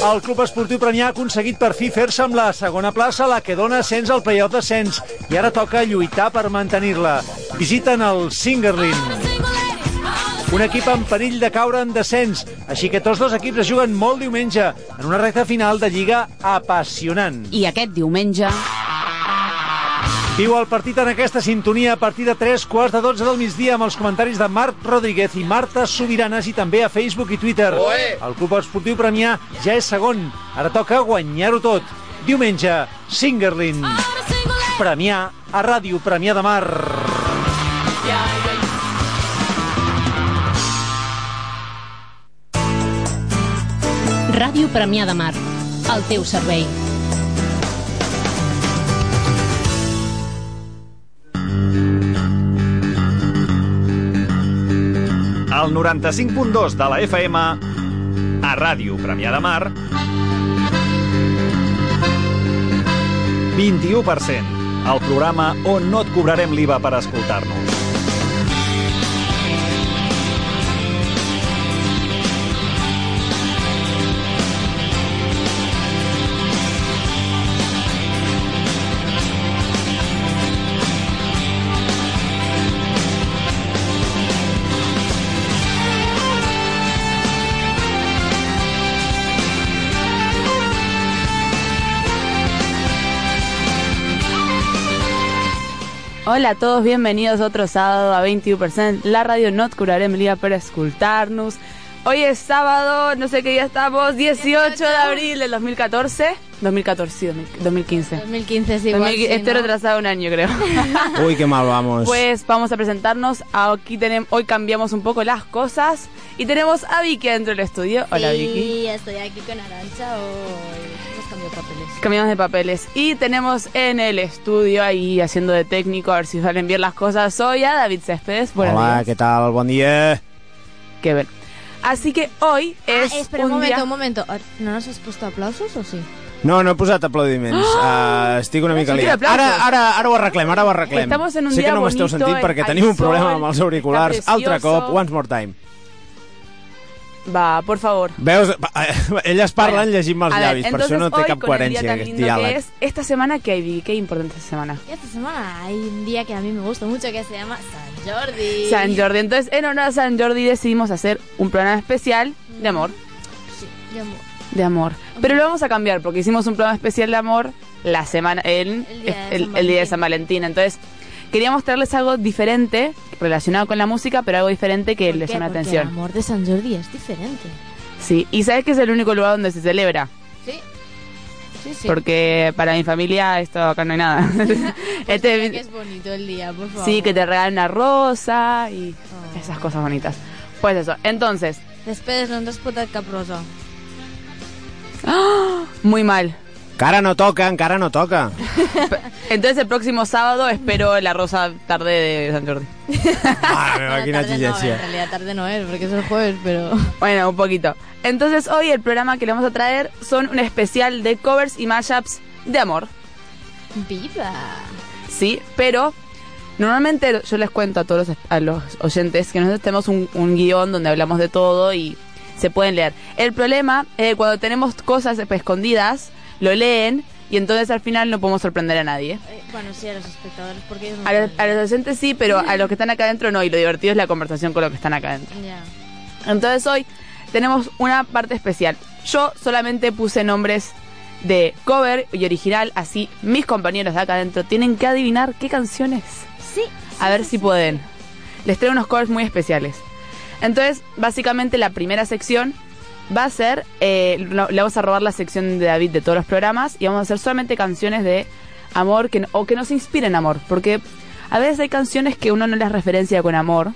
El Club Esportiu Premià ha aconseguit per fi fer-se amb la segona plaça, la que dona ascens al playoff d'ascens, i ara toca lluitar per mantenir-la. Visiten el Singerlin. Un equip en perill de caure en descens, així que tots dos equips es juguen molt diumenge en una recta final de lliga apassionant. I aquest diumenge... Viu el partit en aquesta sintonia a partir de 3 quarts de 12 del migdia amb els comentaris de Marc Rodríguez i Marta Sobiranes i també a Facebook i Twitter. El Club Esportiu Premià ja és segon. Ara toca guanyar-ho tot. Diumenge, Singerlin. Premià a Ràdio Premià de Mar. Ràdio Premià de Mar, al teu servei. Al 95.2 de la FM, a Ràdio Premià de Mar, 21%, el programa on no et cobrarem l'IVA per escoltar-nos. Hola a todos, bienvenidos otro sábado a 21%. La radio no et curarem l'IA per escoltar-nos. Hoy es sábado, no sé qué día estamos, 18 de abril del 2014. 2014, sí, 2015. 2015 es igual. 2015, sí, estoy ¿no? retrasado un año, creo. Uy, qué mal vamos. Pues vamos a presentarnos. Aquí tenemos, hoy cambiamos un poco las cosas y tenemos a Vicky dentro del estudio. Hola sí, Vicky. estoy aquí con Arancha hoy. Papeles. Cambiamos de papeles. Y tenemos en el estudio ahí haciendo de técnico a ver si salen bien las cosas. Hoy a David Céspedes. Buenos Hola, días. ¿qué tal? Buen día. Qué bien. Así que hoy es ah, espera un, un momento, día... un momento. Ah, ¿No nos has puesto aplausos o sí? No, no he posat aplaudiments. Uh, estic una mica liat. Ara, ara, ara ho arreglem, ara ho arreglem. Estamos en un sé que no m'esteu bonito, sentint perquè tenim un problema amb els auriculars. Altre cop, once more time. Va, por favor. Veus? Eh, Elles parlen Bueno, llegint-me els a ver, llavis, per això no té hoy, cap coherència aquest que diàleg. es, esta semana, ¿qué hay? ¿Qué importante esta semana? Y esta semana hay un día que a mí me gusta mucho que se llama San Jordi. San Jordi. Entonces, en honor a San Jordi decidimos hacer un programa especial de amor. Sí, de amor. De amor. Pero lo vamos a cambiar porque hicimos un programa especial de amor la semana, en, El día de el, San el día de Valentín. San Valentín. Entonces, quería mostrarles algo diferente relacionado con la música, pero algo diferente que ¿Por les Porque atención. el amor de San Jordi es diferente. Sí, y sabes que es el único lugar donde se celebra. Sí. Sí, sí. Porque para mi familia esto acá no hay nada. Pues Este- que es bonito el día, por favor. sí, que te regalan una rosa y Oh. esas cosas bonitas. Pues eso, entonces, Despedes, no t'has potat cap rosa. muy mal. Que ara no toca, encara no toca. Entonces el próximo sábado espero la rosa tarde de San Jordi. Meva, Bueno, quina tarde no, en realidad tarde no es, porque es el jueves, pero... Bueno, un poquito. Entonces hoy el programa que le vamos a traer son un especial de covers y mashups de amor. ¡Viva! Sí, pero normalmente yo les cuento a todos los, a los oyentes que nosotros tenemos un, un guion donde hablamos de todo y se pueden leer. El problema es cuando tenemos cosas escondidas, lo leen y entonces al final no podemos sorprender a nadie. Eh, bueno, sí, a los espectadores, porque ellos no A los, a los leer. oyentes sí, pero a los que están acá adentro no. Y lo divertido es la conversación con los que están acá adentro. Ya. Entonces hoy tenemos una parte especial. Yo solamente puse nombres de cover y original, así mis compañeros de acá adentro tienen que adivinar qué canciones. Sí. A ver si pueden. Les traigo unos covers muy especiales. Entonces, básicamente la primera sección va a ser, eh, le vamos a robar la sección de David de todos los programas y vamos a hacer solamente canciones de amor que, o que nos inspiren amor. Porque a veces hay canciones que uno no las referencia con amor,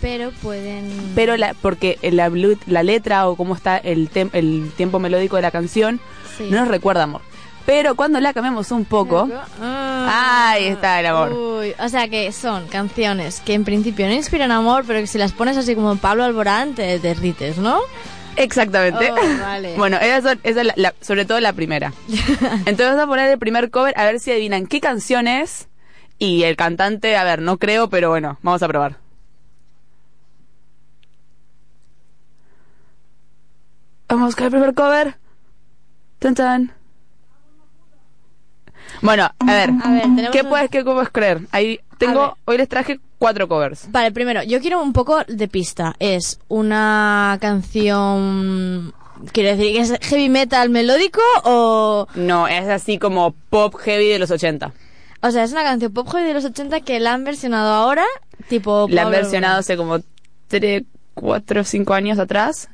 Pero pueden... pero la, porque la, la letra o cómo está el, tem- el tiempo melódico de la canción Sí. no nos recuerda amor. Pero cuando la cambiamos un poco, Ah. ahí está el amor. Uy, o sea que son canciones que en principio no inspiran amor, pero que si las pones así como Pablo Alborán te derrites, ¿no? Exactamente. Oh, vale. Bueno, esa es la- la- sobre todo la primera. Entonces vamos a poner el primer cover a ver si adivinan qué canción es. Y el cantante, a ver, no creo, pero bueno, vamos a probar. Vamos con el primer cover. Tan, tan. Bueno, a ver. A ver, ¿Qué puedes, qué puedes creer? Ahí A tengo, hoy les traje cuatro covers. Vale, primero, yo quiero un poco de pista. ¿Es una canción... Quiero decir, ¿que es heavy metal melódico o...? No, es así como pop heavy de los 80. O sea, es una canción pop heavy de los 80 que la han versionado ahora, tipo... La han versionado hace como 3, 4, 5 años atrás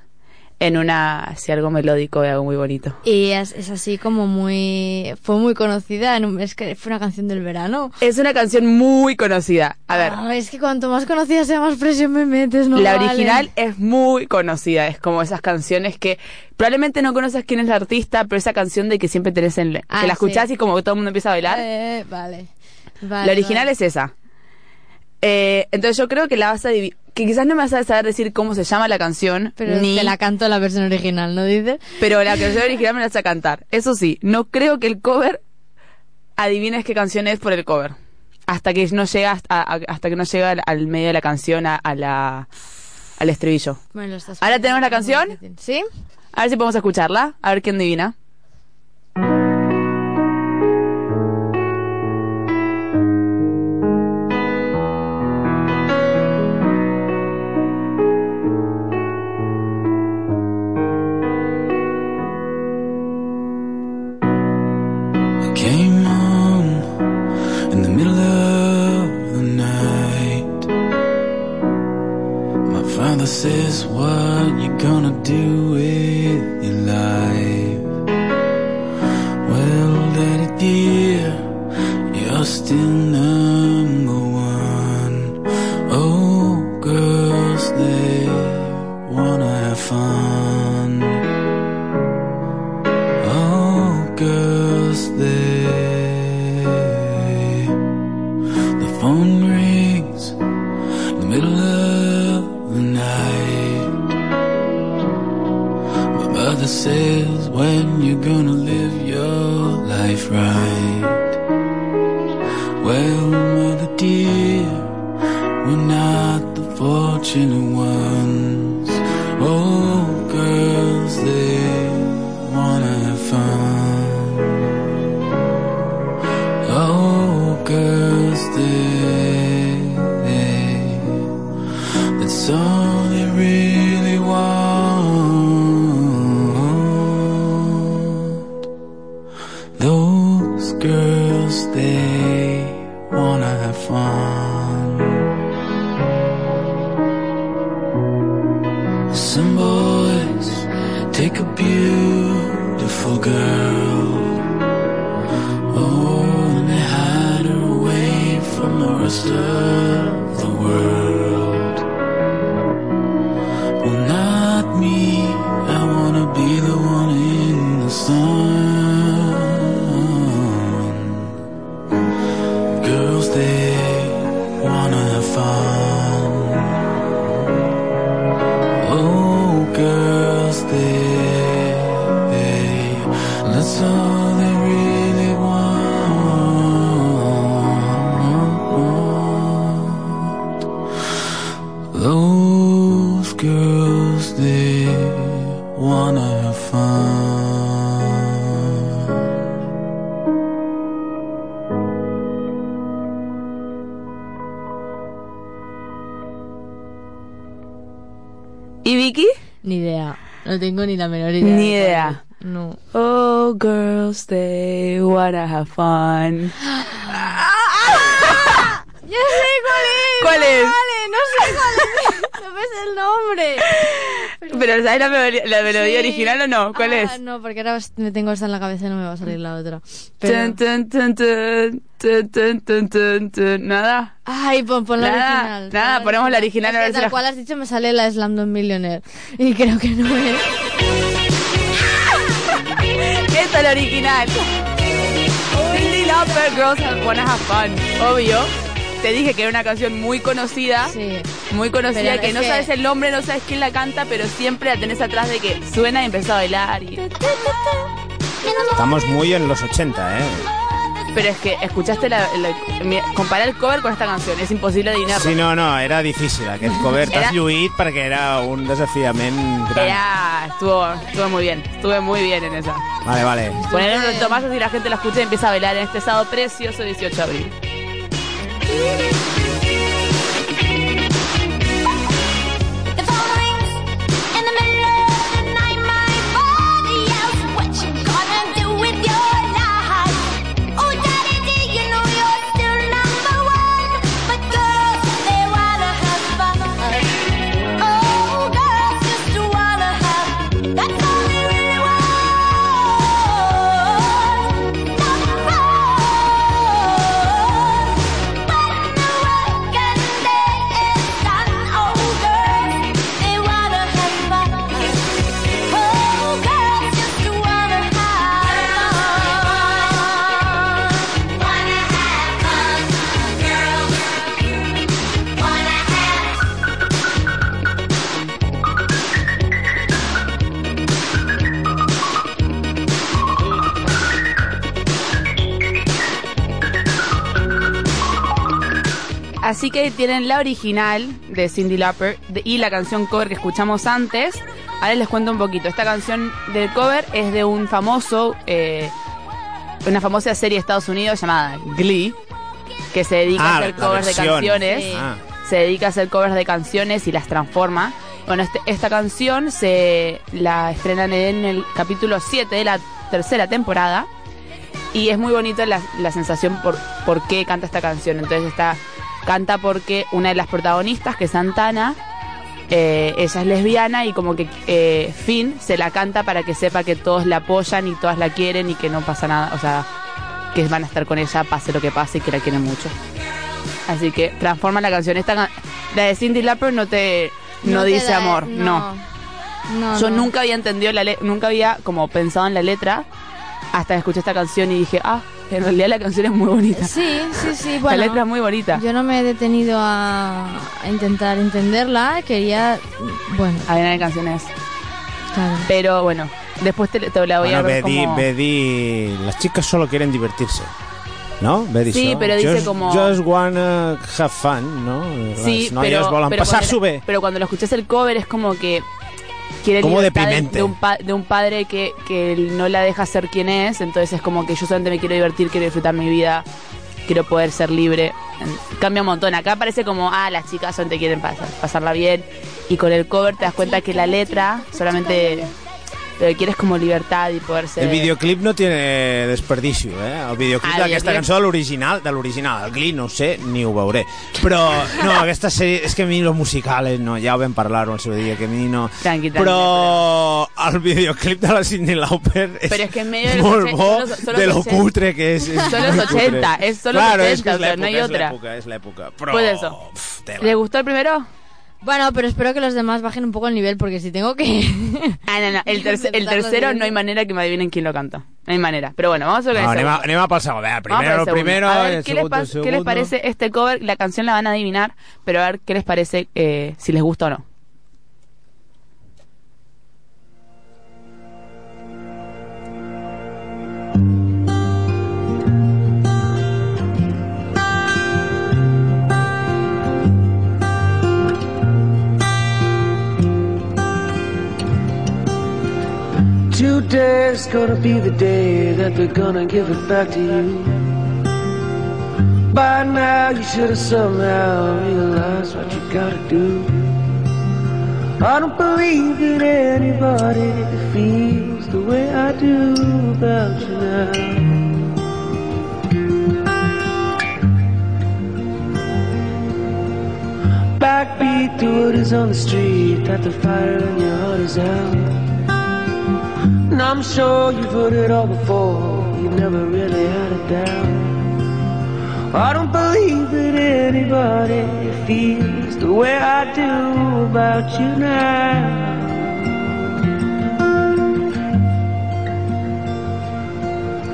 en una, así algo melódico y algo muy bonito. Y es, es así como muy... Fue muy conocida, es que fue una canción del verano. Es una canción muy conocida. A ver, Ah, es que cuanto más conocida sea, más presión me metes, ¿no? la vale. original es muy conocida. Es como esas canciones que probablemente no conoces quién es la artista, pero esa canción de que siempre tenés en... Ah, que la escuchás sí. y como que todo el mundo empieza a bailar. Eh, vale. Vale, la original vale. es esa. Eh, entonces yo creo que la vas a divi- que quizás no me vas a saber decir cómo se llama la canción, Pero ni, te la canto la versión original, ¿no dices? pero la canción original me la vas a cantar. Eso sí, no creo que el cover adivines qué canción es por el cover. Hasta que no llega hasta, que no llega al, al medio de la canción a, a la al estribillo. Bueno, lo estás ¿Ahora tenemos la canción? ¿Sí? A ver si podemos escucharla, a ver quién adivina. Do gotta have fun. ¡Ah! Sé cuál es! ¿Cuál no, es? Vale, no sé cuál es. No me sé el nombre. Pero, Pero ¿sabes la melodía, la melodía sí. original o no? ¿Cuál ah, es? No, porque ahora me tengo esta en la cabeza y no me va a salir la otra. Pero... Tun, tun, tun, Nada. Ay, pon, pon la nada, original. Nada, la ponemos la original. Es que, tal la... cual has dicho me sale la Slam Millionaire. Y creo que no es. Esta es la original. Lauper, Girls Have- Wanna Have Fun. Obvio. Te dije que era una canción muy conocida. Sí. Muy conocida, Pero que no que- sabes el nombre, no sabes quién la canta, pero siempre la tenés atrás de que suena y empezás a bailar. Y... Estamos muy en los 80, ¿eh? Pero es que escuchaste la, comparar el cover con esta canción, es imposible adivinarlo. Sí, no, no, era difícil aquest cover. Era- T'has lluït perquè era un desafiament gran. Era, estuvo, estuvo muy bien, estuve muy bien en esa. Vale, vale. Poner un Tomás y la gente la escucha y empieza a bailar en este sábado precioso 18 de abril. Así que tienen la original de Cindy Lauper y la canción cover que escuchamos antes. Ahora les cuento un poquito. Esta canción del cover es de un famoso, eh, una famosa serie de Estados Unidos llamada Glee, que se dedica Ah, a hacer la covers de canciones. Sí. Ah. Se dedica a hacer covers de canciones y las transforma. Bueno, este- esta canción se la estrenan en el capítulo 7 de la tercera temporada. Y es muy bonita la, la sensación por, por qué canta esta canción. Entonces está canta porque una de las protagonistas, que es Santana, eh, ella es lesbiana y como que eh, Finn se la canta para que sepa que todos la apoyan y todas la quieren y que no pasa nada, o sea, que van a estar con ella pase lo que pase y que la quieren mucho. Así que transforma la canción. Esta, la de Cindy Lauper no te no, dice da- amor, no. No, Yo nunca había entendido la nunca había como pensado en la letra hasta que escuché esta canción y dije, ah, en realidad la canción es muy bonita. Sí, sí, sí. Bueno, la letra es muy bonita. yo no me he detenido a, a intentar entenderla. Quería. Bueno, A ver, qué canción es. claro. Pero bueno, después te, te la voy Bueno, a ver como... dir... Las chicas solo quieren divertirse. ¿No? Dir Sí, però dice just, como- Just wanna have fun, no? Sí, pero, pero, passar-s'ho cuando, bé. pero cuando lo escuchás el cover es como que quiere Como deprimente. de un, pa- de un padre que, que no la deja ser quien es, entonces es como que yo solamente me quiero divertir, quiero disfrutar mi vida, quiero poder ser libre. Cambia un montón. Acá parece como, ah, las chicas solamente quieren pasar, pasarla bien. Y con el cover te das cuenta que la letra solamente lo que quieres como libertad y poder ser... El videoclip no tiene desperdicio, eh? El videoclip Ah, d'aquesta cançó, l'original, de l'original. El Glee no sé, ni ho veuré. Però, no, aquesta sèrie, és que a mi los musicales, no, ja ho vam parlar el seu dia, que a mi no... Tranqui, tranqui, Però el videoclip de la Cindy Lauper és Pero es que en medio de los molt bo son los de lo cutre que és. és Son los molt cutre. 80, es son los claro, 80, és que és o sea, no hay l'època, és otra. l'època, és l'època. Però, Pues eso. pf. ¿Les gustó el primero? Bueno, pero espero que los demás bajen un poco el nivel porque si tengo que. Ah, no, no. El, terce- el Intentarlo tercero no hay manera que me adivinen quién lo canta. No hay manera. Pero bueno, vamos a ver No, el anem, a, segundo. anem a pel segon. Veure, Vamos por primero, segundo. primero, a ver, el ¿qué, les segundo, pas- el ¿qué les segundo. parece este cover? La canción la van a adivinar, pero a ver qué les parece, eh, si les gusta o no. Today's gonna be the day that they're gonna give it back to you. By now, you should have somehow realized what you gotta do. I don't believe that anybody that feels the way I do about you now. Backbeat what is on the street, that the fire in your heart is out. I'm sure you've heard it all before, you never really had a doubt. I don't believe that anybody feels the way I do about you now.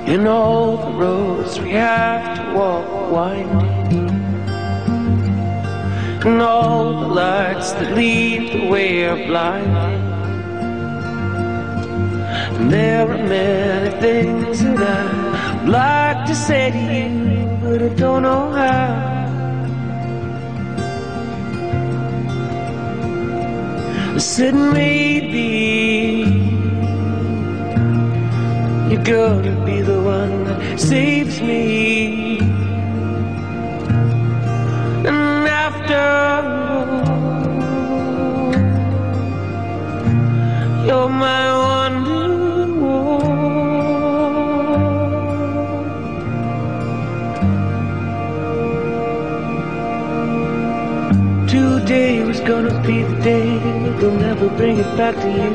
And all the roads we have to walk winding. And all the lights that lead the way are blinding. There are many things that I'd like to say to you, but I don't know how. I said maybe you're gonna be the one that saves me. Back to you.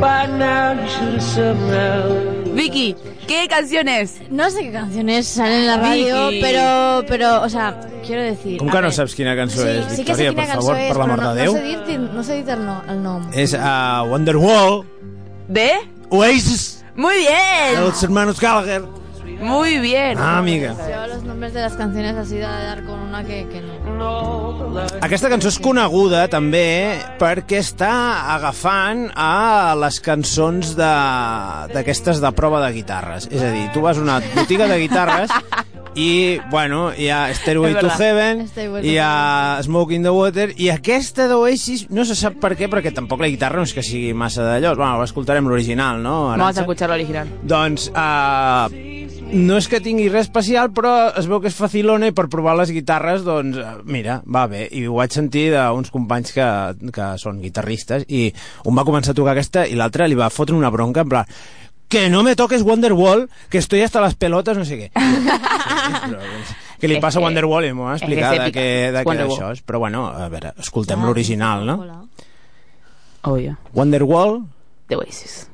By now you should have somehow. Vicky, ¿qué canciones? No sé qué canciones salen en la radio, Vicky. pero, pero, o sea, quiero decir... Com a que no saps quina cançó Sí, és, sí que sé Victòria, quina per cançó favor, és, per però no, de Déu? no sé dir, no sé dir el, no, el nom. És uh, Wonderwall, ¿De? Oasis, Muy de bien. los hermanos Gallagher. Muy bien. Ah, amiga. Yo los nombres de las canciones así de dar con una que, que no. Aquesta cançó és coneguda també perquè està agafant a les cançons de- d'aquestes de, de prova de guitarres. És a dir, tu vas a una botiga de guitarres i, bueno, hi ha Stairway to. Heaven, hi ha Smoke in the Water, i aquesta d'Oasis no se sap per què, perquè tampoc la guitarra no és que sigui massa d'allò. Bueno, escoltarem l'original, no? Vamos a escuchar la original. Doncs, uh, no és que tingui res especial, però es veu que és facilona i per provar les guitarres, doncs, eh, mira, va bé. I ho vaig sentir d'uns companys que, que són guitarristes i un va començar a tocar aquesta i l'altre li va fotre una bronca en plan que no me toques Wonderwall, que estoy hasta las pelotas, no sé què. Però, què li passa a que- Wonderwall? I m'ho que explicar de què, de què Wonderwall. això és. Però bueno, a veure, escoltem Ah, l'original, no? Hola. Obvio. Wonderwall, De Oasis.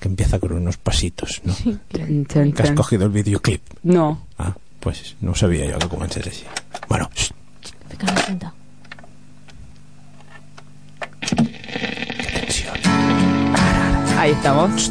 Que empieza con unos pasitos, ¿no? Tan, Que has cogido el videoclip. No. Ah, pues no sabia jo que comencés així. Bueno. Ahí estamos.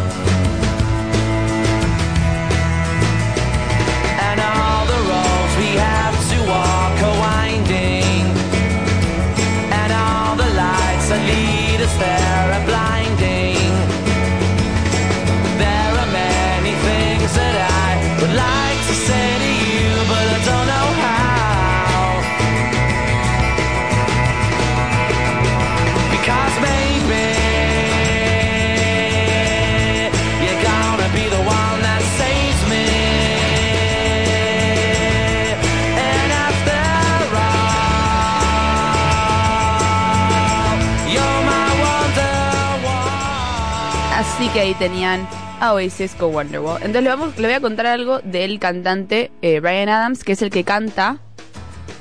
Que ahí tenían a Oasis con Wonderwall. Entonces le, vamos, le voy a contar algo del cantante eh, Brian Adams, que es el que canta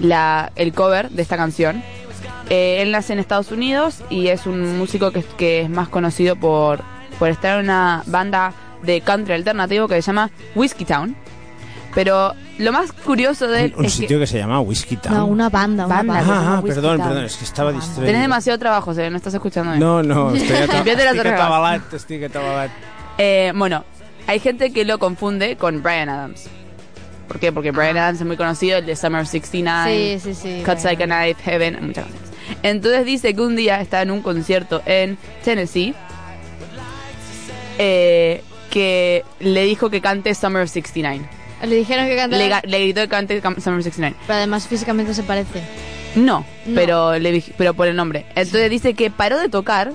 la, el cover de esta canción. Eh, él nace en Estados Unidos y es un músico que, que es más conocido por, por estar en una banda de country alternativo que se llama Whiskey Town. Pero lo más curioso de él Un, un es sitio que que... se llama Whiskey Town. No, una banda, una Banda, banda. Ah, ah, perdón, Town. perdón, es que estava distraído. tenés demasiado trabajo, se ve, no estás escuchando bien. No, no, orejas. atabalat, estic atabalat. Eh, bueno, hay gente que lo confunde con Brian Adams. ¿Por qué? Porque Brian Adams es muy conocido, el de Summer 69, Sí, sí, sí. Cuts Like a Knife, Heaven, muchas canciones. Entonces dice que un día está en un concierto en Tennessee eh, que le dijo que cante Summer 69. Le dijeron que cantara, Le, le gritó que cante Summer 69. pero además físicamente se parece. No, Pero, le, pero por el nombre. Entonces dice que paró de tocar,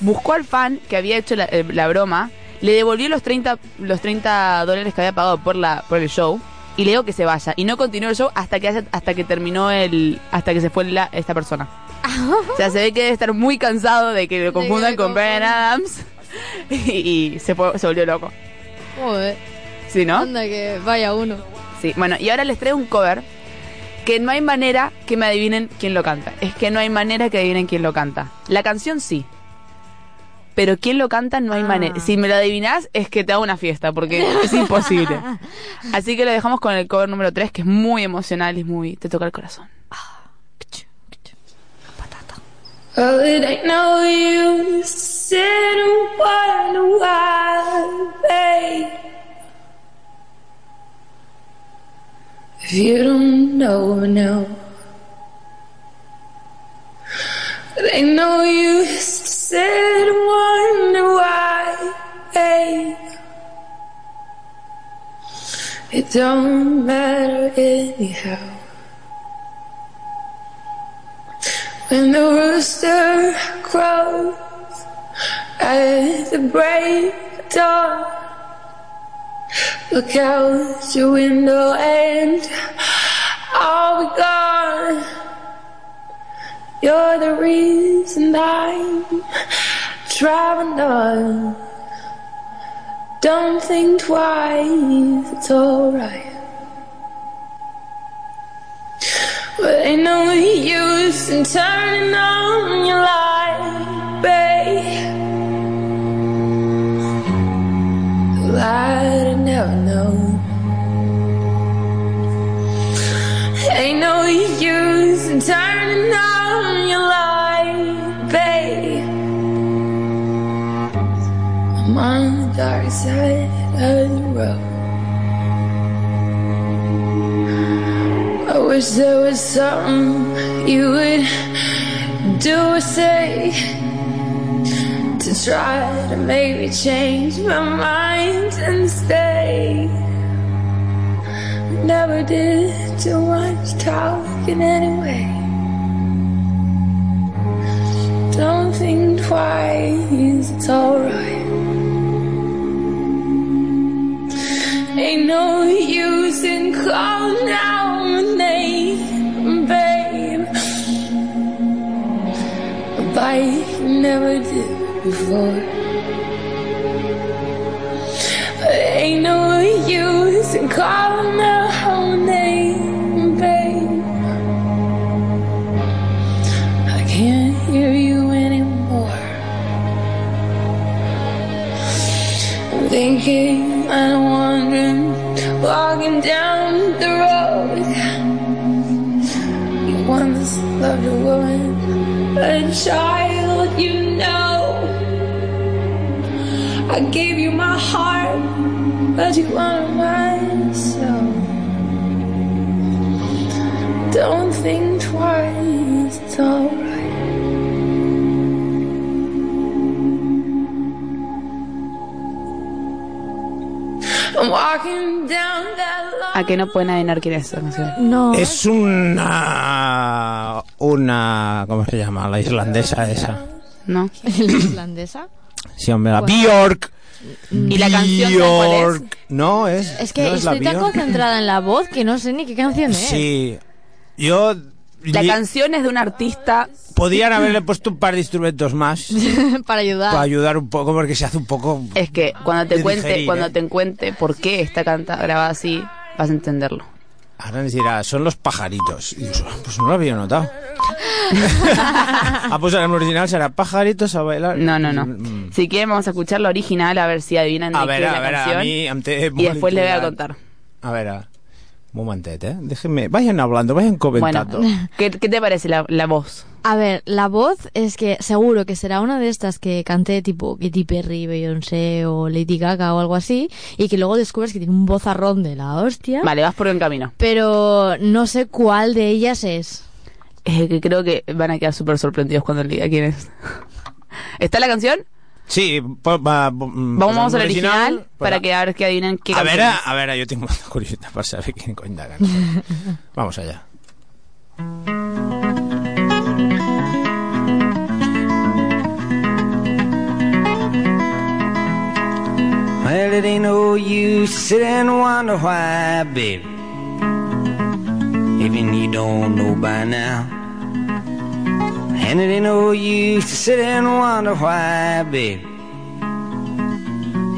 buscó al fan que había hecho la, eh, la broma, le devolvió los 30, los 30 dólares que había pagado por, la, por el show y le dijo que se vaya. Y no continuó el show hasta que, haya- hasta que terminó el. hasta que se fue la- esta persona. o sea, se ve que debe estar muy cansado de que lo confundan con Brian Adams y, y se, fue- se volvió loco. Joder, ¿Sí, no? anda que vaya uno. Sí, bueno, y ahora les traigo un cover que no hay manera que me adivinen quién lo canta. Es que no hay manera que adivinen quién lo canta. La canción sí. Pero quién lo canta no hay Ah. manera. Si me lo adivinás es que te hago una fiesta porque es imposible. Así que lo dejamos con el cover número 3 que es muy emocional y muy te toca el corazón. Oh, it ain't no use to sit and wonder why, babe. If you don't know now, ain't no use to sit and wonder why. It don't matter anyhow. When the rooster crows at the break of dawn, look out your window and I'll be gone. You're the reason I'm driving on. Don't think twice, it's alright. But ain't no use in turning on your light, babe. Light Never know. Ain't no use in turning on your light, babe. I'm on the dark side of the road. I wish there was something you would do or say try to make me change my mind and stay. Never did too much talking anyway. Don't think twice, it's alright. Ain't no use in calling out my name, babe. You never did before. Ain't no use in calling out my name, babe. I can't hear you anymore. I'm thinking I'm wandering, walking down the road. You once loved a woman, a child, I gave you my heart, but you wanted my soul. Don't think twice, it's alright. I'm walking down that ¿A qué no pueden adivinar quién es canción? No. Es una... Una... ¿Cómo se llama? La islandesa esa. ¿No? ¿La islandesa? Sí, hombre, la Bjork. ¿Y la canción es? Bjork. No, es... Es que no es estoy tan concentrada en la voz que no sé ni qué canción es. Sí. Yo... La li- canción es de un artista. Podían haberle puesto un par de instrumentos más Para ayudar. para ayudar un poco porque se hace un poco... Es que cuando te cuente, digerir, cuando ¿eh? te cuente por qué está canta, grabada así, vas a entenderlo. Ahora nos dirá, son los pajaritos. Y dius, pues no lo había notado. ah, pues en original será pajaritos a bailar. No, no, no. Mm. Si quieren vamos a escuchar la original a ver si adivinan de A qué ver, es a la ver, canción. a té y después les voy a contar. A ver, a- un momentet, eh? Déjenme, vayan hablando, vayan comentando. Bueno, ¿qué, qué te parece la, la voz? A ver, la voz es que seguro que será una de estas que cante tipo Katy Perry, Beyoncé o Lady Gaga o algo así y que luego descubres que tiene un vozarrón de la hostia. Vale, vas por buen camino. Pero no sé cuál de ellas es. Eh, que creo que van a quedar súper sorprendidos cuando le diga quién es. ¿Está la canción? Sí, po- va, mm, Vamos, al original però- para que a ver que adivinen qué A es. a veure, jo tinc molta curiositat per saber de cançó. Vamos allá. Sit and wonder why, baby. Even you don't know by now. And it ain't no use to sit and wonder why, baby.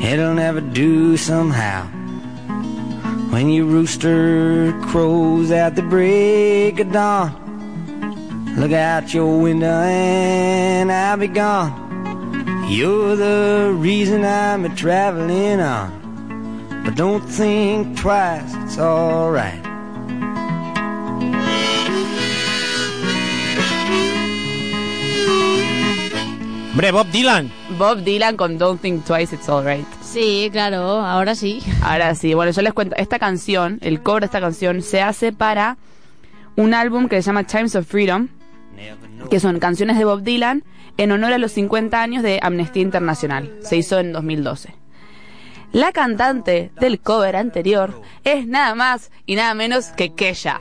It'll never do somehow. When your rooster crows at the break of dawn, look out your window and I'll be gone. You're the reason I'm a traveling on. But don't think twice, it's alright. Hombre, Bob Dylan. Bob Dylan con Don't Think Twice, It's Alright. Sí, claro, ahora sí. Ahora sí, bueno, yo les cuento, esta canción, el cover de esta canción, se hace para un álbum que se llama Times of Freedom, que son canciones de Bob Dylan en honor a los 50 años de Amnistía Internacional. Se hizo en 2012. La cantante del cover anterior es nada más y nada menos que Kesha.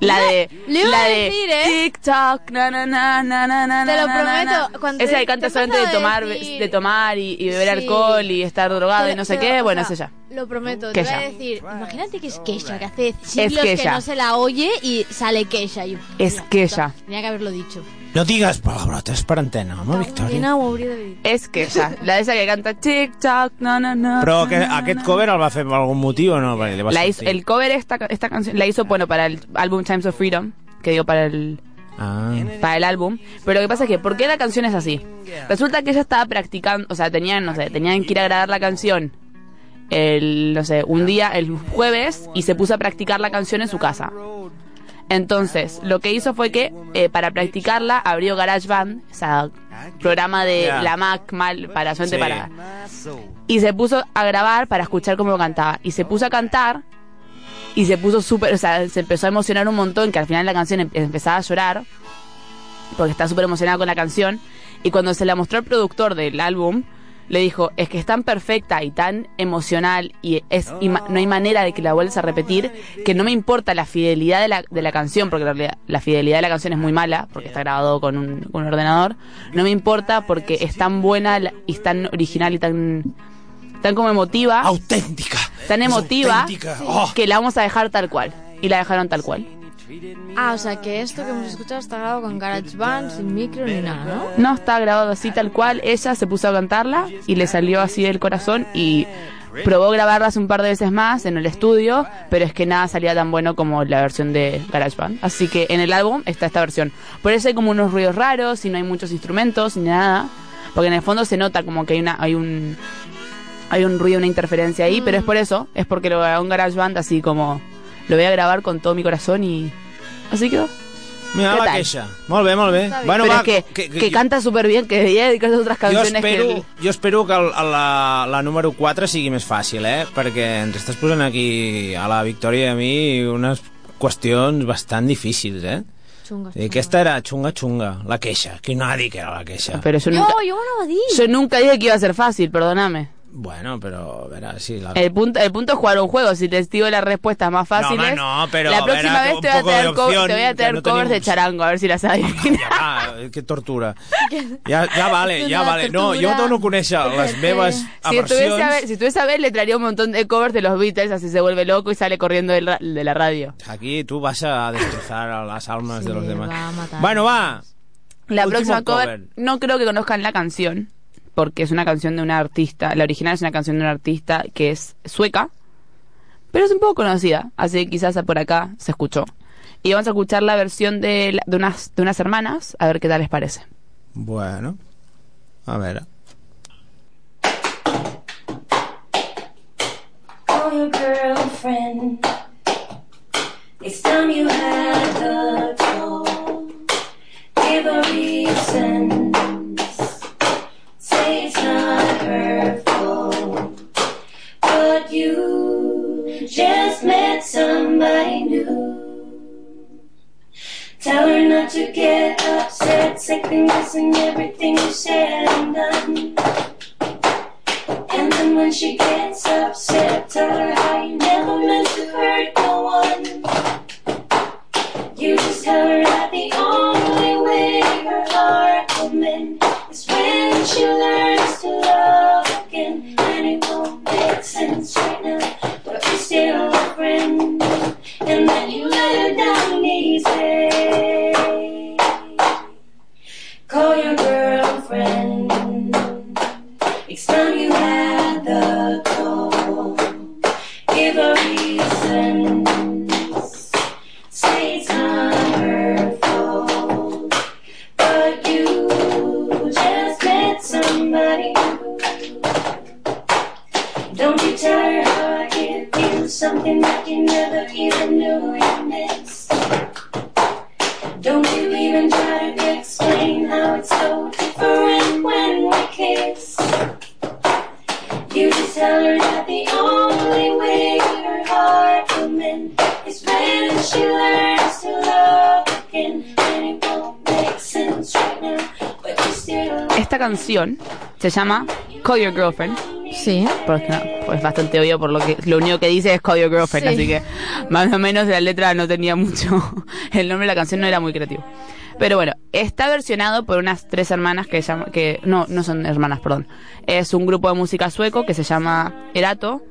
La de. le iba la a de decir, ¿eh? TikTok, na na na na na na Te lo na, na, na. prometo, cuando Esa que canta te solamente de tomar, decir- de tomar y, y beber Sí. alcohol y estar drogado y no sé Pero, qué, o bueno, sea, es ella. Lo prometo, te voy a decir, imagínate que es Kesha, que hace siglos que Kesha. no se la oye y sale Kesha. Y, Es Kesha. Tenía que haberlo dicho. No digues palabrotes per antena, home, Victòria. Quina ho hauria de dir. Es Kesha. La de esa que canta TikTok, no, no, no. Però que, aquest cover el va fer per algun motiu o no? Va La hizo, el cover esta, esta canción la hizo bueno para el álbum Times of Freedom, que digo para el Ah. para el álbum, pero lo que pasa es que ¿por qué la canción es así? Resulta que ella estaba practicando, o sea, tenían, no sé, tenían que ir a grabar la canción el no sé, un día el jueves y se puso a practicar la canción en su casa. Entonces, lo que hizo fue que eh, para practicarla abrió GarageBand, o sea, programa de la Mac mal para solamente Sí. para y se puso a grabar para escuchar cómo cantaba. Y se puso a cantar y se puso súper, o sea, se empezó a emocionar un montón que al final la canción em- empezaba a llorar porque está súper emocionada con la canción. Y cuando se la mostró al productor del álbum, le dijo, es que es tan perfecta y tan emocional y es y ma- no hay manera de que la vuelvas a repetir, que no me importa la fidelidad de la, de la canción, porque la fidelidad de la canción es muy mala, porque está grabado con un, con un ordenador, no me importa porque es tan buena y tan original y tan, tan como emotiva, Auténtica. tan Es emotiva, auténtica. Oh. que la vamos a dejar tal cual. Y la dejaron tal cual. Ah, o sea que esto que hemos escuchado está grabado con GarageBand, sin micro ni nada, ¿no? No está grabado así tal cual. Ella se puso a cantarla y le salió así del corazón y probó grabarlas un par de veces más en el estudio, pero es que nada salía tan bueno como la versión de GarageBand. Así que en el álbum está esta versión. Por eso hay como unos ruidos raros y no hay muchos instrumentos ni nada, porque en el fondo se nota como que hay una hay un hay un ruido, una interferencia ahí, pero es por eso, es porque lo grabó en GarageBand así como lo voy a grabar con todo mi corazón y así quedó. Mira ¿Qué la tal? queixa. Molt bé, molt bé. Està. Bueno, pero va, es que, que, que, canta súper bien, que debería dedicarse a otras jo canciones espero, que... jo espero que el, la, la número 4 sigui més fàcil, eh? Perquè ens estàs posant aquí a la Victòria i a mi unes qüestions bastant difícils, eh? Chunga. I aquesta era xunga xunga, la queixa. Qui no ha dit que era la queixa? Pero yo No, nunca, yo no lo di. yo nunca dije que iba a ser fácil, perdóname. Bueno, però, a veure, sí... La... El punto, el punto es jugar un juego. Si te digo las respuestas más fáciles, No, no, pero, la próxima vez te voy a traer, de co- opción, te voy a que traer no covers de charango, a ver si las. Ja, va, que tortura. Ja, ja vale, ja vale. No, jo dono a conèixer les meves si estuviese a ver, si estuviese a ver, le traería un montón de covers de los Beatles, así se vuelve loco y sale corriendo de la radio. Aquí tú vas a destrozar a las almas Sí, de los demás. va. Bueno, va. La Último próxima cover, cover. no creo que conozcan la canción, porque es una canción de una artista, la original es una canción de una artista que es sueca, pero es un poco conocida, así que quizás por acá se escuchó. Y vamos a escuchar la versión de, la- de, unas, de unas hermanas, a ver qué tal les parece. Bueno. A. Call your girlfriend. It's time you had the. Give a reason. Just met somebody new. Tell her not to get upset, second guessing everything you said and done. And then when she gets upset, tell her how you never meant to hurt no one. You just tell her that the only way her heart will mend is when she learns to love again. And it won't make sense and that you let her down easy. Call your girlfriend, explain you have. something that you never even knew you missed. Don't you even try to explain how it's so different when we kiss. You just tell her that the only way her heart will mend is when she learns to love again. And it won't make sense right now. Esta canción se llama Call Your Girlfriend. Sí. ¿Por no? Pues bastante obvio por lo que lo único que dice es Call Your Girlfriend, Sí. así que más o menos la letra no tenía mucho. El nombre de la canción no era muy creativo. Pero bueno, está versionado por unas tres hermanas que llama, que no, no son hermanas, perdón. Es un grupo de música sueco que se llama Erato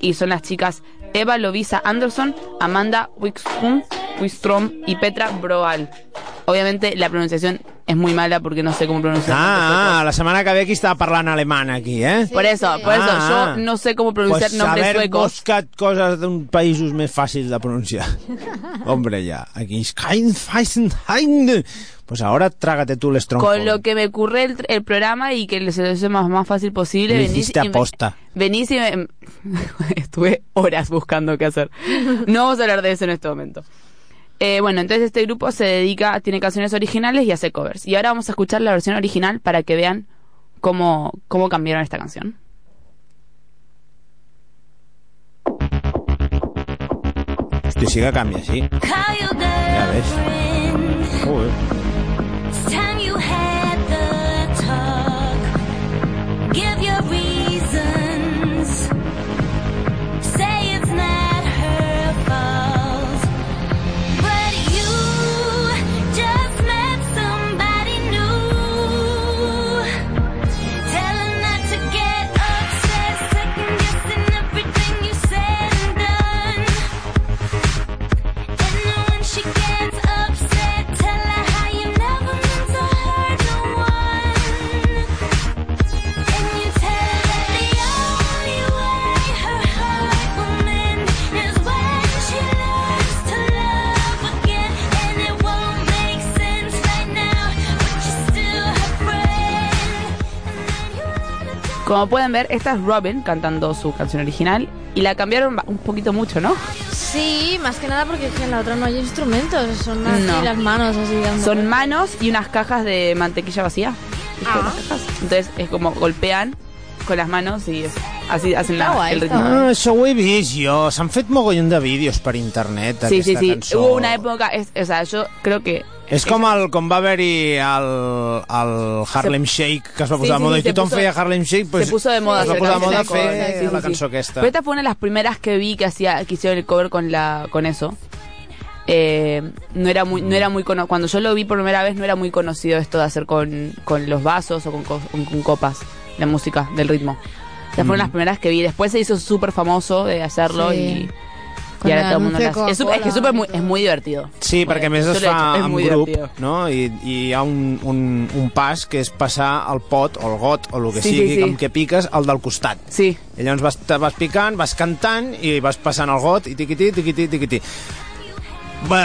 y son las chicas Eva Lovisa Anderson, Amanda Wikström, Wikström y Petra Broal. Obviamente la pronunciación es muy mala porque no sé cómo pronunciar. Ah, ah, la setmana que ve aquí estava parlant alemany aquí, eh? Por eso, por eso, Ah, yo no sé cómo pronunciar pues nombres haver suecos. buscat coses d'un països més fàcils de pronunciar. Hombre, ya, aquí es kein Feisenheim. Pues ahora trágate tú el tronco. Con lo que me ocurre el, el programa y que se lo hace más, más fácil posible. Lo venís hiciste y me- aposta. Venís y me- Estuve horas buscando qué hacer. No vamos a hablar de eso en este momento. Eh, bueno, entonces este grupo se dedica, tiene canciones originales y hace covers. Y ahora vamos a escuchar la versión original para que vean cómo, cómo cambiaron esta canción. Hòstia, sí que canvia, sí. Ja ves. Joder. Como pueden ver, esta es Robin cantando su canción original y la cambiaron un poquito mucho, ¿no? Sí, más que nada porque es que en la otra no hay instrumentos, son así No. las manos así. dando Son manos y unas cajas de mantequilla vacía. ¿Viste Ah. Entonces es como golpean con las manos y es- así hacen la- guai, el ritmo. Ah, això ho he vist jo. S'han fet mogollon de vídeos per internet, Sí, sí, sí. cançó. Hubo una época, es- o sea, yo creo que És com, el, com va haver-hi el, el Harlem Shake, que es va Sí, posar sí, de moda, sí, se tothom puso- feia Harlem Shake, pues, se puso de moda hacer posar de moda con- sí, sí, la cançó aquesta. Pero esta fue una de las primeras que vi que hacía que hicieron el cover con la con eso. Eh, no era muy no era muy cono- cuando yo lo vi por primera vez no era muy conocido esto de hacer con, con los vasos o con, co- con- con copas la música del ritmo. Estas fueron Mm. las primeras que vi. Después se hizo súper famoso de hacerlo y, Con y ahora el Es, súper- es que Coca-Cola súper muy, es muy divertido. Sí, perquè a més es fa en grup, divertido. no? I, i hi ha un, un, un pas que és passar el pot o el got o el que Sí, sigui sí, sí. amb què piques al del costat. Sí. I llavors vas, vas picant, vas cantant i vas passant el got i tiquití, tiquití, tiquití. Va,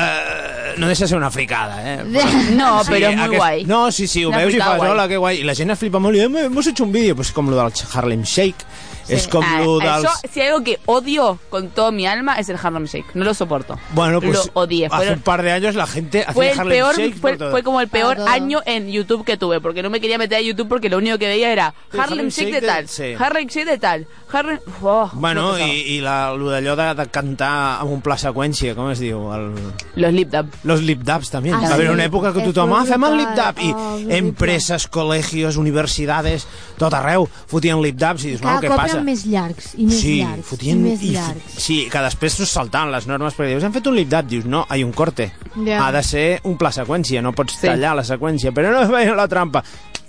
no deixa de ser una fricada, eh? No, però és muy guai. No, sí, sí, ho Una veus i fas, guai. hola, que guai. I la gent es flipa molt i eh, hemos hecho un vídeo. Pues com lo del Harlem Shake. És com Ah. Yo, si hay algo que odio con todo mi alma es el Harlem Shake. No lo soporto. Bueno, pues lo odié. hace Fueron- un par de años la gente fue hacía el Harlem peor Shake fue, fue como el peor año en YouTube que tuve porque no me quería meter a YouTube porque lo único que veía era Sí, Harlem Harlem Shake Shake de de- tal sí. Harlem Shake de tal Harlem oh, Bueno, no, i, i la, lo d'allò de, de cantar amb un pla seqüència, com es diu? El... los lip dub Los lip dubs també. Ah, Va haver sí. una època que tothom, ah, fem el lip dub. I Oh, el empreses, col·legios, universitats, tot arreu fotien lip dubs i dius, bueno, què cop passa? Eren més llargs i més sí, llargs fotien, i més i llargs. Sí, que després s'ho saltant les normes perquè dius, hem fet un lip dub, dius, no, hay un corte. Ja. Ha de ser un pla seqüència, no pots Sí. tallar la seqüència, però no veia la trampa.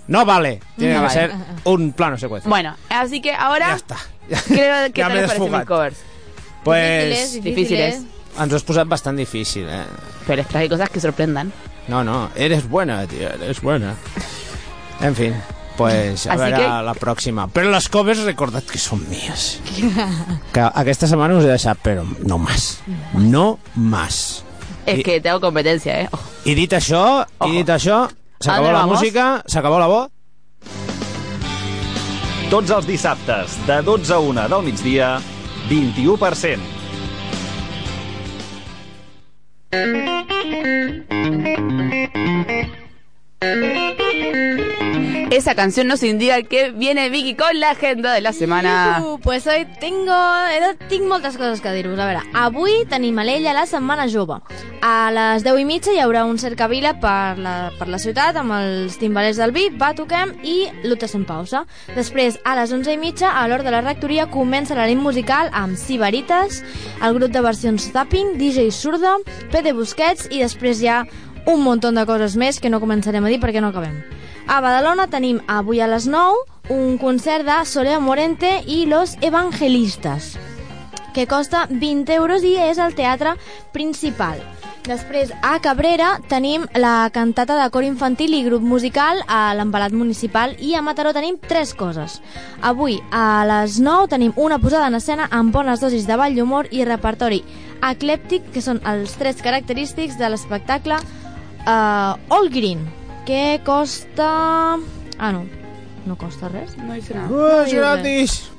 No vale, tiene No que vale. ser un plano seqüència. bueno así que ahora Ja està. creo que Ja mis desfogat. covers Pues difíciles ens ho has posat bastant difícil, eh? pero les traje cosas que sorprendan No, no, eres buena, tío, eres buena. En fin, pues a veure que- la pròxima. Però les covers recordad que són mies. Que aquesta setmana us he deixat, però no más. No más. es I- que tengo competencia eh Ojo. I dit això, Ojo. i dit això, s'acabó la vamos? música, s'acabó la voz. Tots els dissabtes, de 12 a 1 del migdia, 21%. Esa canción nos indica que viene Vicky con la agenda de la semana. Iu, pues hoy tengo, de, tinc moltes coses que dir-vos. A veure, avui tenim a l'Ella la Setmana Jove. A les 10 i mitja hi haurà un cercavila per la, per la ciutat amb els timbalers del vi, va, toquem i Lutes en pausa. Després, a les 11 i mitja, a l'hora de la rectoria, comença la nit musical amb Sibarites, el grup de versions Tapping, DJ Surda, PD Busquets i després hi ha un munt de coses més que no començarem a dir perquè no acabem. A Badalona tenim avui a les 9 un concert de Sorea Morente i Los Evangelistas, que costa 20 euros i és al teatre principal. Després, a Cabrera tenim la cantata de cor infantil i grup musical a l'Empalat Municipal i a Mataró tenim tres coses. Avui, a les 9, tenim una posada en escena amb bones dosis de ball d'humor i repertori eclèptic, que són els tres característics de l'espectacle uh, All Green, que costa... Ah, no, no costa res. No dice nada. Uh, és gratis!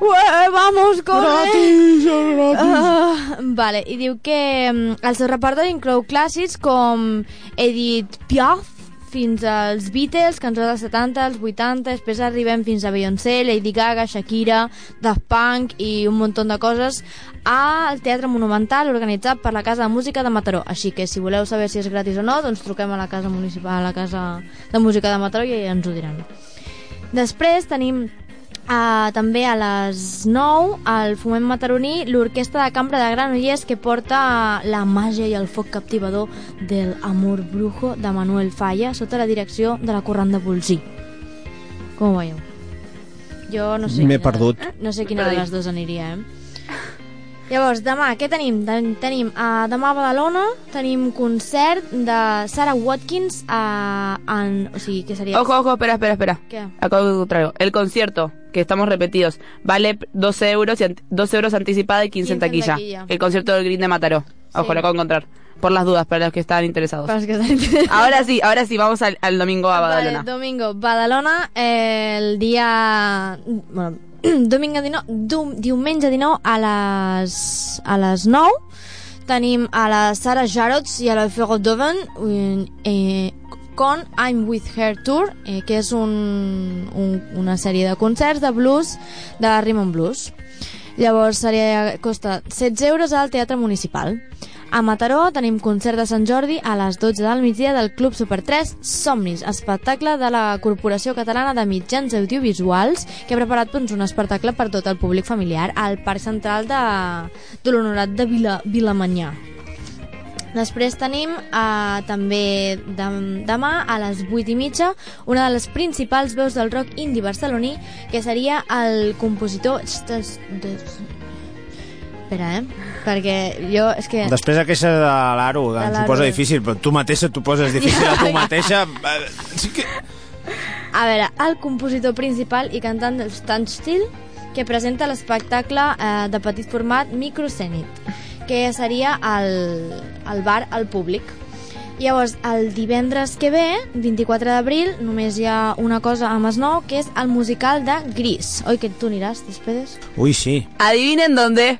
Ué, vamos, corre! Gratis, és gratis! Ah, vale, i diu que mm, el seu repertori inclou clàssics com Edith Piaf, fins als Beatles, cançons dels 70, els 80, després arribem fins a Beyoncé, Lady Gaga, Shakira, Daft Punk i un munt de coses al Teatre Monumental organitzat per la Casa de Música de Mataró. Així que si voleu saber si és gratis o no, doncs truquem a la Casa Municipal, a la Casa de Música de Mataró i ens ho diran. Després tenim Uh, també a les 9 al Foment Mataroní l'Orquestra de Cambra de Granollers que porta la màgia i el foc captivador del Amor Brujo de Manuel Falla sota la direcció de la Corrent de Bolsí. Com ho veieu? Jo no sé. M'he quina- perdut. No sé quina de les dues aniria, eh? Llavors, demà, què tenim? Ten- Tenim uh, demà a Badalona, tenim concert de Sarah Watkins a, en, o sigui, que seria... Ojo, ojo, espera, espera, espera. ¿Qué? Acabo de encontrar algo. El concierto, que estamos repetidos, vale 12 euros, y ant- 12 euros anticipada y 15, en 15 en taquilla. taquilla. El concierto del Green de Mataró. Ojo, Sí. lo acabo de encontrar. Por las dudas, para los que estaban interesados. Para los que están interesados. Ahora sí, ahora sí, vamos al, al domingo a Badalona. Vale, domingo, Badalona, eh, el dia... Bueno, domingo 19, dum, diumenge 19 a les, a les 9 tenim a la Sara Jarots i a la Ferro Doven eh, con I'm With Her Tour, eh, que és un, un, una sèrie de concerts de blues de and Blues. Llavors seria, costa 16 euros al Teatre Municipal. A Mataró tenim concert de Sant Jordi a les 12 del migdia del Club Super 3 Somnis, espectacle de la Corporació Catalana de Mitjans Audiovisuals que ha preparat doncs, un espectacle per tot el públic familiar al Parc Central de, de l'Honorat de Vila, Vilamanyà. Després tenim eh, també dem, demà a les 8 i mitja una de les principals veus del rock indie barceloní que seria el compositor... Espera, eh? Perquè jo... És que... Després aquesta de l'Aro, De ens ho posa difícil, però tu mateixa t'ho poses difícil a tu mateixa. Sí que... A veure, el compositor principal i cantant del Standstill que presenta l'espectacle eh, de petit format Microcènit, que seria el, el bar al públic. Llavors, el divendres que ve, 24 d'abril, només hi ha una cosa a Masnou, que és el musical de Gris. Oi, que tu aniràs, després? Ui, sí. Adivinen dónde.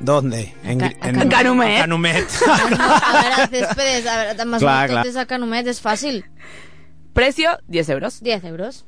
¿Dónde? En, a en, En Canumet. a Canumet. A veure, després, a veure, Masnou Clar, tot clar. és a Canumet, és fàcil. Precio, 10 euros. 10 euros.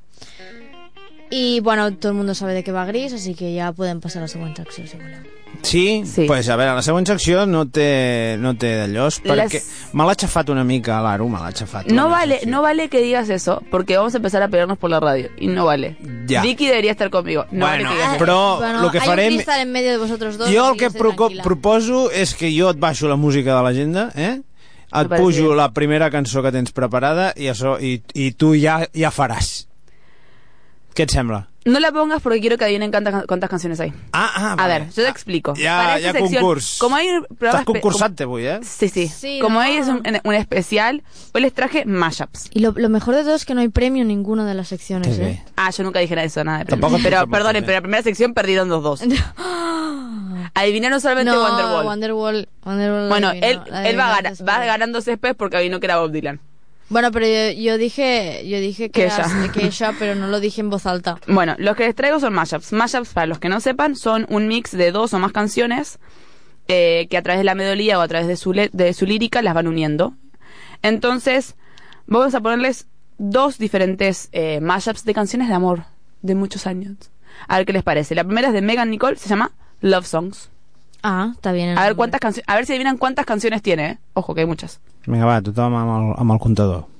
Y bueno, todo el mundo sabe de qué va Gris, así que ya pueden pasar a la segunda secció, si voleu. Sí? Sí. Pues a veure, la següent secció no té, no té d'allòs, perquè Les- me l'ha xafat una mica, l'Aro, me l'ha xafat. No vale, secció. no vale que digas eso, porque vamos a empezar a pelearnos por la radio. Y no vale. Ya. Vicky debería estar conmigo. No Bueno, vale que però bueno, lo que hay farem... un cristal en medio de vosotros dos. Jo el que proco- tranquila. proposo és que jo et baixo la música de l'agenda, eh? Et pujo bien. la primera cançó que tens preparada i, això, i, i tu ja, ja faràs. Què et sembla? No la pongas porque quiero que adivinen cuántas, cuántas canciones hay. Ah, ah, A vale. ver, yo te explico. Ya, Para esta ya sección, concurs. Como hay un programa Estàs espe- concursant avui, eh? Sí, sí. Sí, como no. hoy es un, un especial, hoy les traje mashups. Y lo, lo mejor de todo es que no hay premio en ninguna de las secciones, ¿eh? Ah, yo nunca dije nada de eso, nada de Tampoco premios. Pero, perdonen, pero la primera sección perdieron dos dos. Adivinaron solamente no, Wonderwall. Wonderwall. Wonderwall Bueno, él, él va, después. va ganando césped porque adivinó que era Bob Dylan. Bueno, pero yo, yo dije, yo dije que, Que era- ella. que ella, pero no lo dije en voz alta. Bueno, los que les traigo son mashups. Mashups, para los que no sepan, son un mix de dos o más canciones eh, que a través de la melodía o a través de su, de su lírica las van uniendo. Entonces, vamos a ponerles dos diferentes eh, mashups de canciones de amor de muchos años. A ver qué les parece. La primera es de Megan Nicole, se llama Love Songs. Ah, está bien. A ver cuántas canciones, a ver si adivinan cuántas canciones tiene. ¿eh? Ojo, que hay muchas. Vinga, va, tothom amb el, amb el comptador.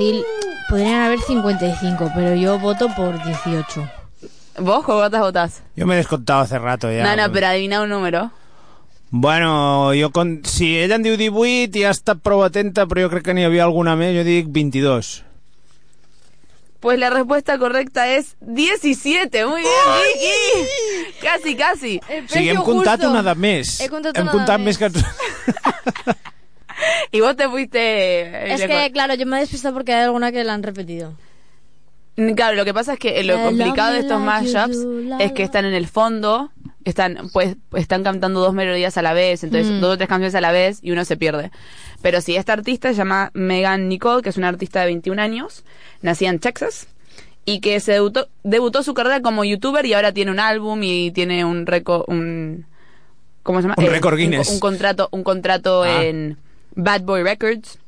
Fácil. Podrían haber 55, pero yo voto por 18. ¿Vos o votas, votas? Jo m'he descomptat hace rato ja. no, no, pero adivina un número. Bueno, jo con... si ella en diu 18 i ha estat prou atenta, però jo crec que n'hi havia alguna més, jo dic 22. Pues la respuesta correcta es 17. Muy bien, Vicky. Casi, casi. O sigui, hem comptat una de més. He comptat hem una comptat de més més. Y vos te fuiste... Es que, claro, yo me he despistado porque hay alguna que la han repetido. Claro, lo que pasa es que lo La complicado de estos mashups es que están en el fondo, están pues están cantando dos melodías a la vez, entonces Mm. dos o tres canciones a la vez y uno se pierde. Pero sí, esta artista se llama Megan Nicole, que es una artista de 21 años, nacida en Texas y que se debutó, debutó su carrera como youtuber y ahora tiene un álbum y tiene un récord un ¿cómo se llama? Un Eh, récord un- Guinness. Un, contrato un contrato Ah. en Bad Boy Records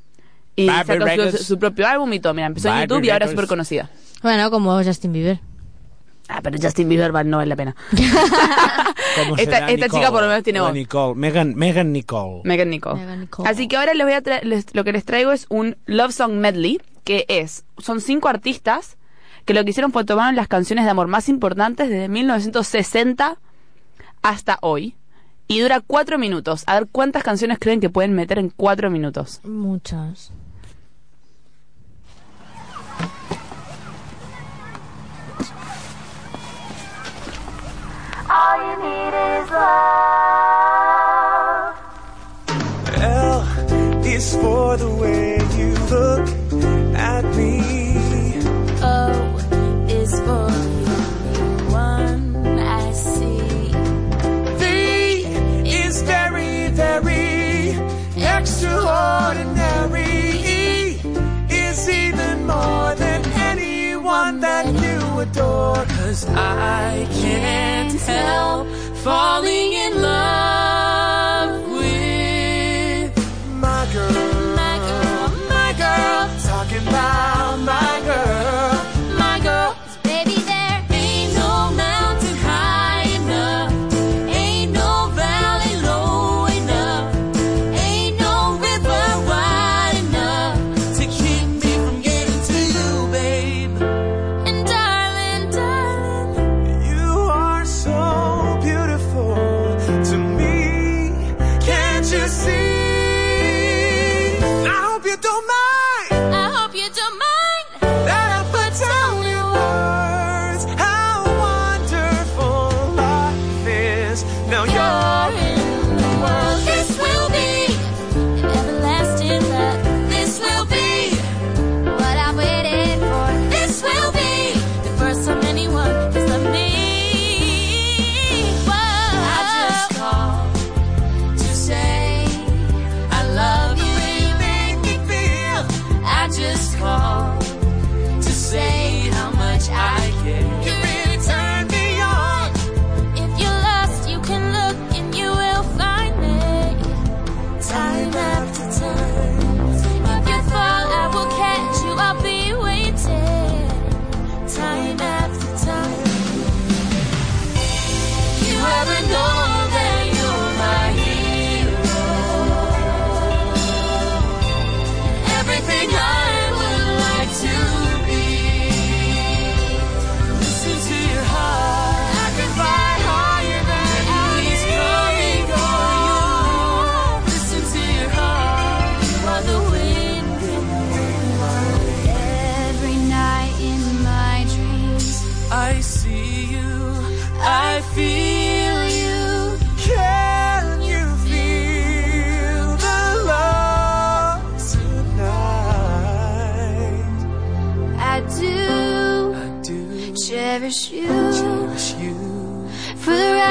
y Bad Boy sacó su, Records. su propio álbum y todo. Mira, empezó en YouTube Boy y ahora es súper conocida. Bueno, como Justin Bieber. Ah, pero Justin Bieber no vale la pena. ¿Cómo Esta- será esta Nicole? chica por lo menos tiene voz. Nicole. Megan, Megan Nicole. Megan Nicole. Megan Nicole. Así que ahora les voy a les- lo que les traigo es un Love Song Medley, que es, son cinco artistas que lo que hicieron fue tomar las canciones de amor más importantes desde 1960 hasta hoy. Y dura cuatro minutos. A ver, ¿cuántas canciones creen que pueden meter en cuatro minutos? Muchas. All you need is love. Is for the way you look. Help falling in love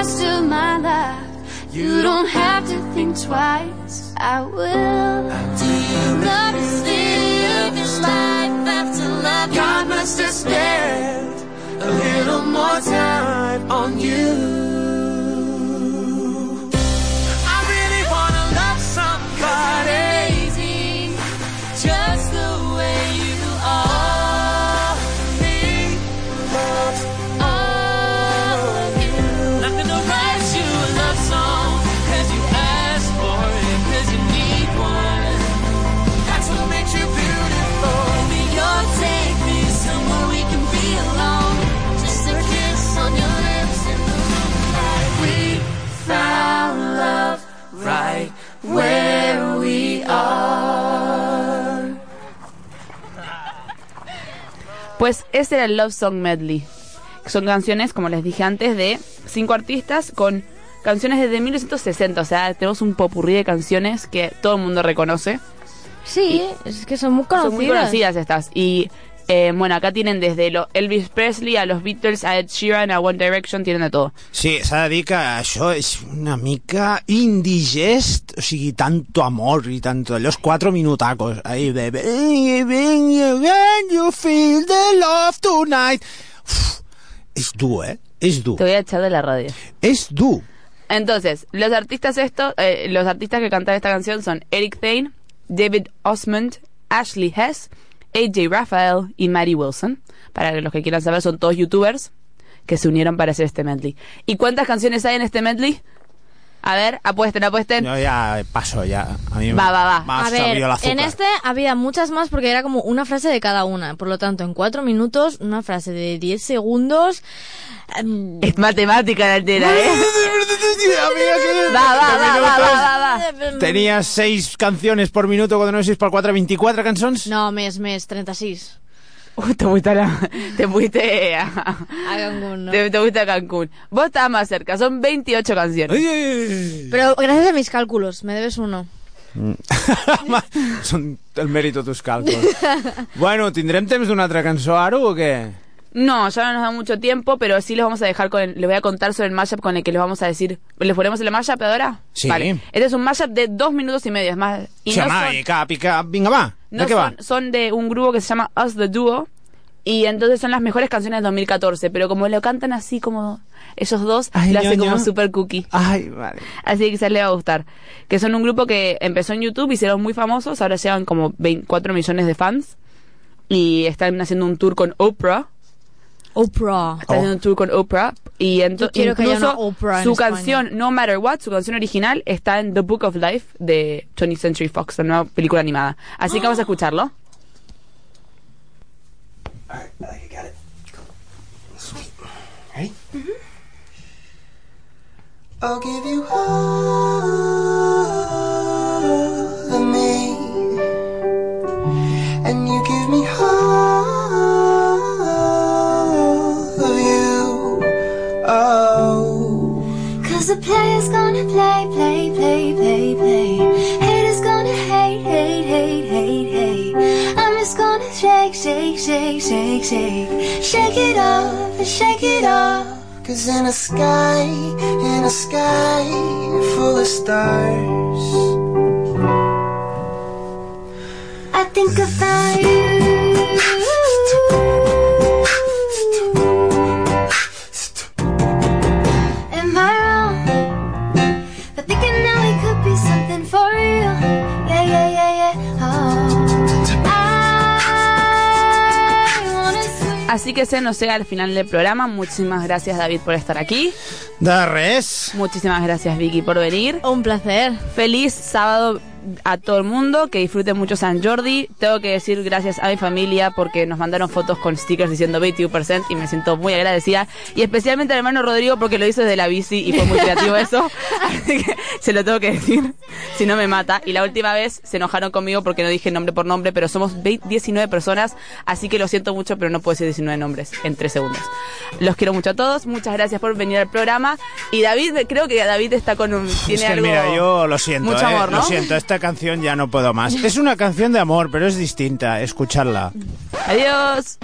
rest of my life. You don't have to think twice. I will. Do you love to live this life after love? God must have spent a little more time on you. Pues ese era el Love Song Medley. Son canciones, como les dije antes, de cinco artistas con canciones desde 1960. O sea, tenemos un popurrí de canciones que todo el mundo reconoce. Sí, es que son muy conocidas. Son muy conocidas estas. Y eh, bueno, acá tienen desde lo Elvis Presley a los Beatles, a Ed Sheeran, a One Direction, tienen de todo. Sí, s'ha de dir que això és una mica indigest, o sigui, tanto amor i tanto... Los cuatro minutacos ahí de... "When you- feel the love tonight... Uf, és dur, eh? És dur. Te voy a echar de la radio. És dur. Entonces, los artistas estos, eh, los artistas que cantan esta canción son Eric Thane, David Osmond, Ashley Hess, AJ Raphael y Mary Wilson. Para los que quieran saber, son todos youtubers que se unieron para hacer este medley. ¿Y cuántas canciones hay en este medley? A ver, apuesten, apuesten. Yo ya paso, ya. A mí Va, va, va. me ha A ver, el azúcar. en este había muchas más porque era como una frase de cada una. Por lo tanto, en cuatro minutos, una frase de 10 segundos. em, Es matemática la entera, ¿eh? Amiga, que- Va, va, va, va, va, va, va. Tenies 6 canciones por minuto, quan no 6 per 4, 24 cançons? No, més, més, 36. Uy, te fuiste a, la- te fuiste a, A Cancún, no. te, te fuiste a Cancún. Vos estabas más cerca, son 28 canciones. Pero gracias a mis cálculos, me debes uno. Són el mérito tus cálculos. bueno, ¿tindrem temps d'una altra cançó, Aru, o què? No, ya no nos da mucho tiempo, pero sí les vamos a dejar con el- les voy a contar sobre el mashup con el que les vamos a decir. ¿Les ponemos el mashup ahora? Sí. Vale. Este es un mashup de dos minutos y medio, es más. Y no son- i cap. Vinga, va, No de què va? son, son de un grupo que se llama Us the Duo. Y entonces son las mejores canciones de 2014. Pero como lo cantan así como ellos dos, Ay, lo hace ñoño. como super cookie. Ay, vale. Así que quizás le va a gustar. Que son un grupo que empezó en YouTube, hicieron muy famosos. Ahora llevan como 24 millones de fans. Y están haciendo un tour con Oprah. Oprah. Están haciendo un tour con Oprah. Y ento- Yo quiero que haya incluso una Oprah en su España. canción No Matter What, su canción original, está en The Book of Life de 20th Century Fox, la nueva película animada. Así que vamos a escucharlo. Ready? I'll give you all Cause the player's gonna play, play, play, play, play. Haters gonna hate, hate, hate, hate, hate. I'm just gonna shake, shake, shake, shake, shake. Shake it off shake it off. cause in a sky, in a sky full of stars. I think about you. Así que se nos llega al final del programa. Muchísimas gracias, David, por estar aquí. De res. Muchísimas gracias, Vicky, por venir. Un placer. Feliz sábado a todo el mundo, que disfruten mucho San Jordi. Tengo que decir gracias a mi familia porque nos mandaron fotos con stickers diciendo 21% y me siento muy agradecida. Y especialmente al hermano Rodrigo porque lo hizo desde la bici y fue muy creativo eso. Así que se lo tengo que decir, si no me mata. Y la última vez se enojaron conmigo porque no dije nombre por nombre, pero somos 20 19 personas, así que lo siento mucho, pero no puedo decir 19 nombres en 3 segundos. Los quiero mucho a todos, muchas gracias por venir al programa. Y David, creo que David está con un... Tiene es que algo... mira, yo lo siento, Mucho eh, amor, ¿no? lo siento, esta canción ya no puedo más. Es una canción de amor, pero es distinta, escucharla. Adiós.